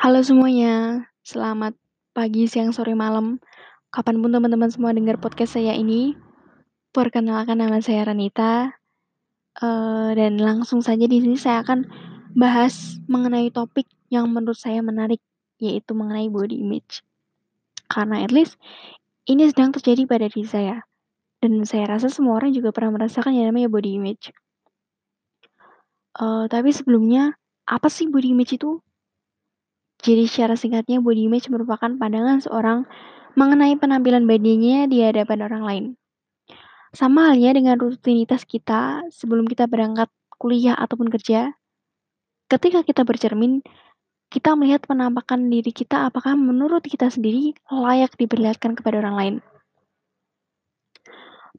Halo semuanya, selamat pagi, siang, sore, malam, kapan pun teman-teman semua dengar podcast saya ini. Perkenalkan nama saya Ranita, uh, dan langsung saja di sini saya akan bahas mengenai topik yang menurut saya menarik, yaitu mengenai body image. Karena at least ini sedang terjadi pada diri saya, dan saya rasa semua orang juga pernah merasakan yang namanya body image. Uh, tapi sebelumnya, apa sih body image itu? Jadi secara singkatnya body image merupakan pandangan seorang mengenai penampilan badannya di hadapan orang lain. Sama halnya dengan rutinitas kita sebelum kita berangkat kuliah ataupun kerja. Ketika kita bercermin, kita melihat penampakan diri kita apakah menurut kita sendiri layak diperlihatkan kepada orang lain.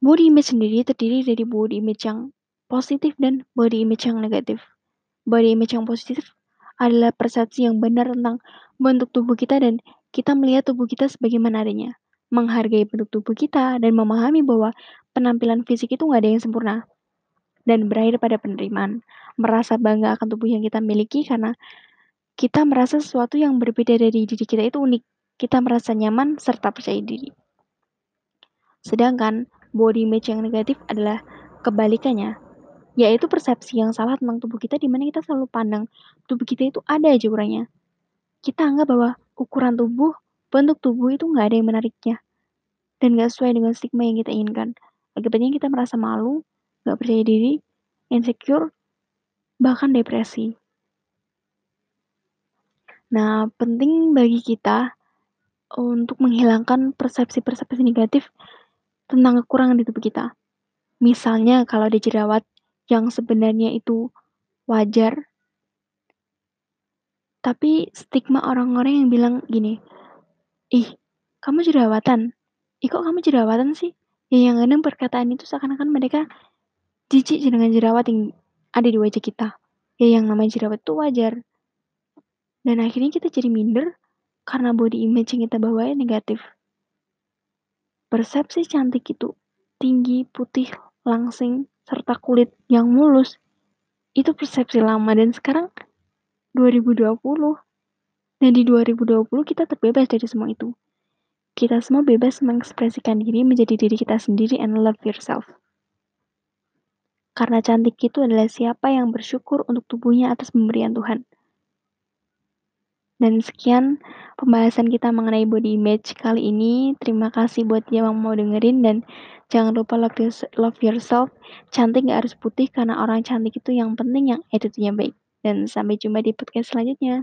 Body image sendiri terdiri dari body image yang positif dan body image yang negatif. Body image yang positif adalah persepsi yang benar tentang bentuk tubuh kita dan kita melihat tubuh kita sebagaimana adanya. Menghargai bentuk tubuh kita dan memahami bahwa penampilan fisik itu nggak ada yang sempurna. Dan berakhir pada penerimaan. Merasa bangga akan tubuh yang kita miliki karena kita merasa sesuatu yang berbeda dari diri kita itu unik. Kita merasa nyaman serta percaya diri. Sedangkan body image yang negatif adalah kebalikannya yaitu persepsi yang salah tentang tubuh kita di mana kita selalu pandang tubuh kita itu ada aja kurangnya. Kita anggap bahwa ukuran tubuh, bentuk tubuh itu nggak ada yang menariknya dan nggak sesuai dengan stigma yang kita inginkan. Akibatnya kita merasa malu, nggak percaya diri, insecure, bahkan depresi. Nah, penting bagi kita untuk menghilangkan persepsi-persepsi negatif tentang kekurangan di tubuh kita. Misalnya kalau ada jerawat, yang sebenarnya itu wajar. Tapi stigma orang-orang yang bilang gini, "Ih, kamu jerawatan. Ih, kok kamu jerawatan sih?" Ya yang kadang perkataan itu seakan-akan mereka jijik dengan jerawat yang ada di wajah kita. Ya yang namanya jerawat itu wajar. Dan akhirnya kita jadi minder karena body image yang kita bawa negatif. Persepsi cantik itu tinggi, putih, langsing, serta kulit yang mulus itu persepsi lama dan sekarang 2020 dan di 2020 kita terbebas dari semua itu. Kita semua bebas mengekspresikan diri menjadi diri kita sendiri and love yourself. Karena cantik itu adalah siapa yang bersyukur untuk tubuhnya atas pemberian Tuhan. Dan sekian pembahasan kita mengenai body image kali ini. Terima kasih buat yang mau dengerin dan jangan lupa love, yourself. Cantik gak harus putih karena orang cantik itu yang penting yang attitude-nya baik. Dan sampai jumpa di podcast selanjutnya.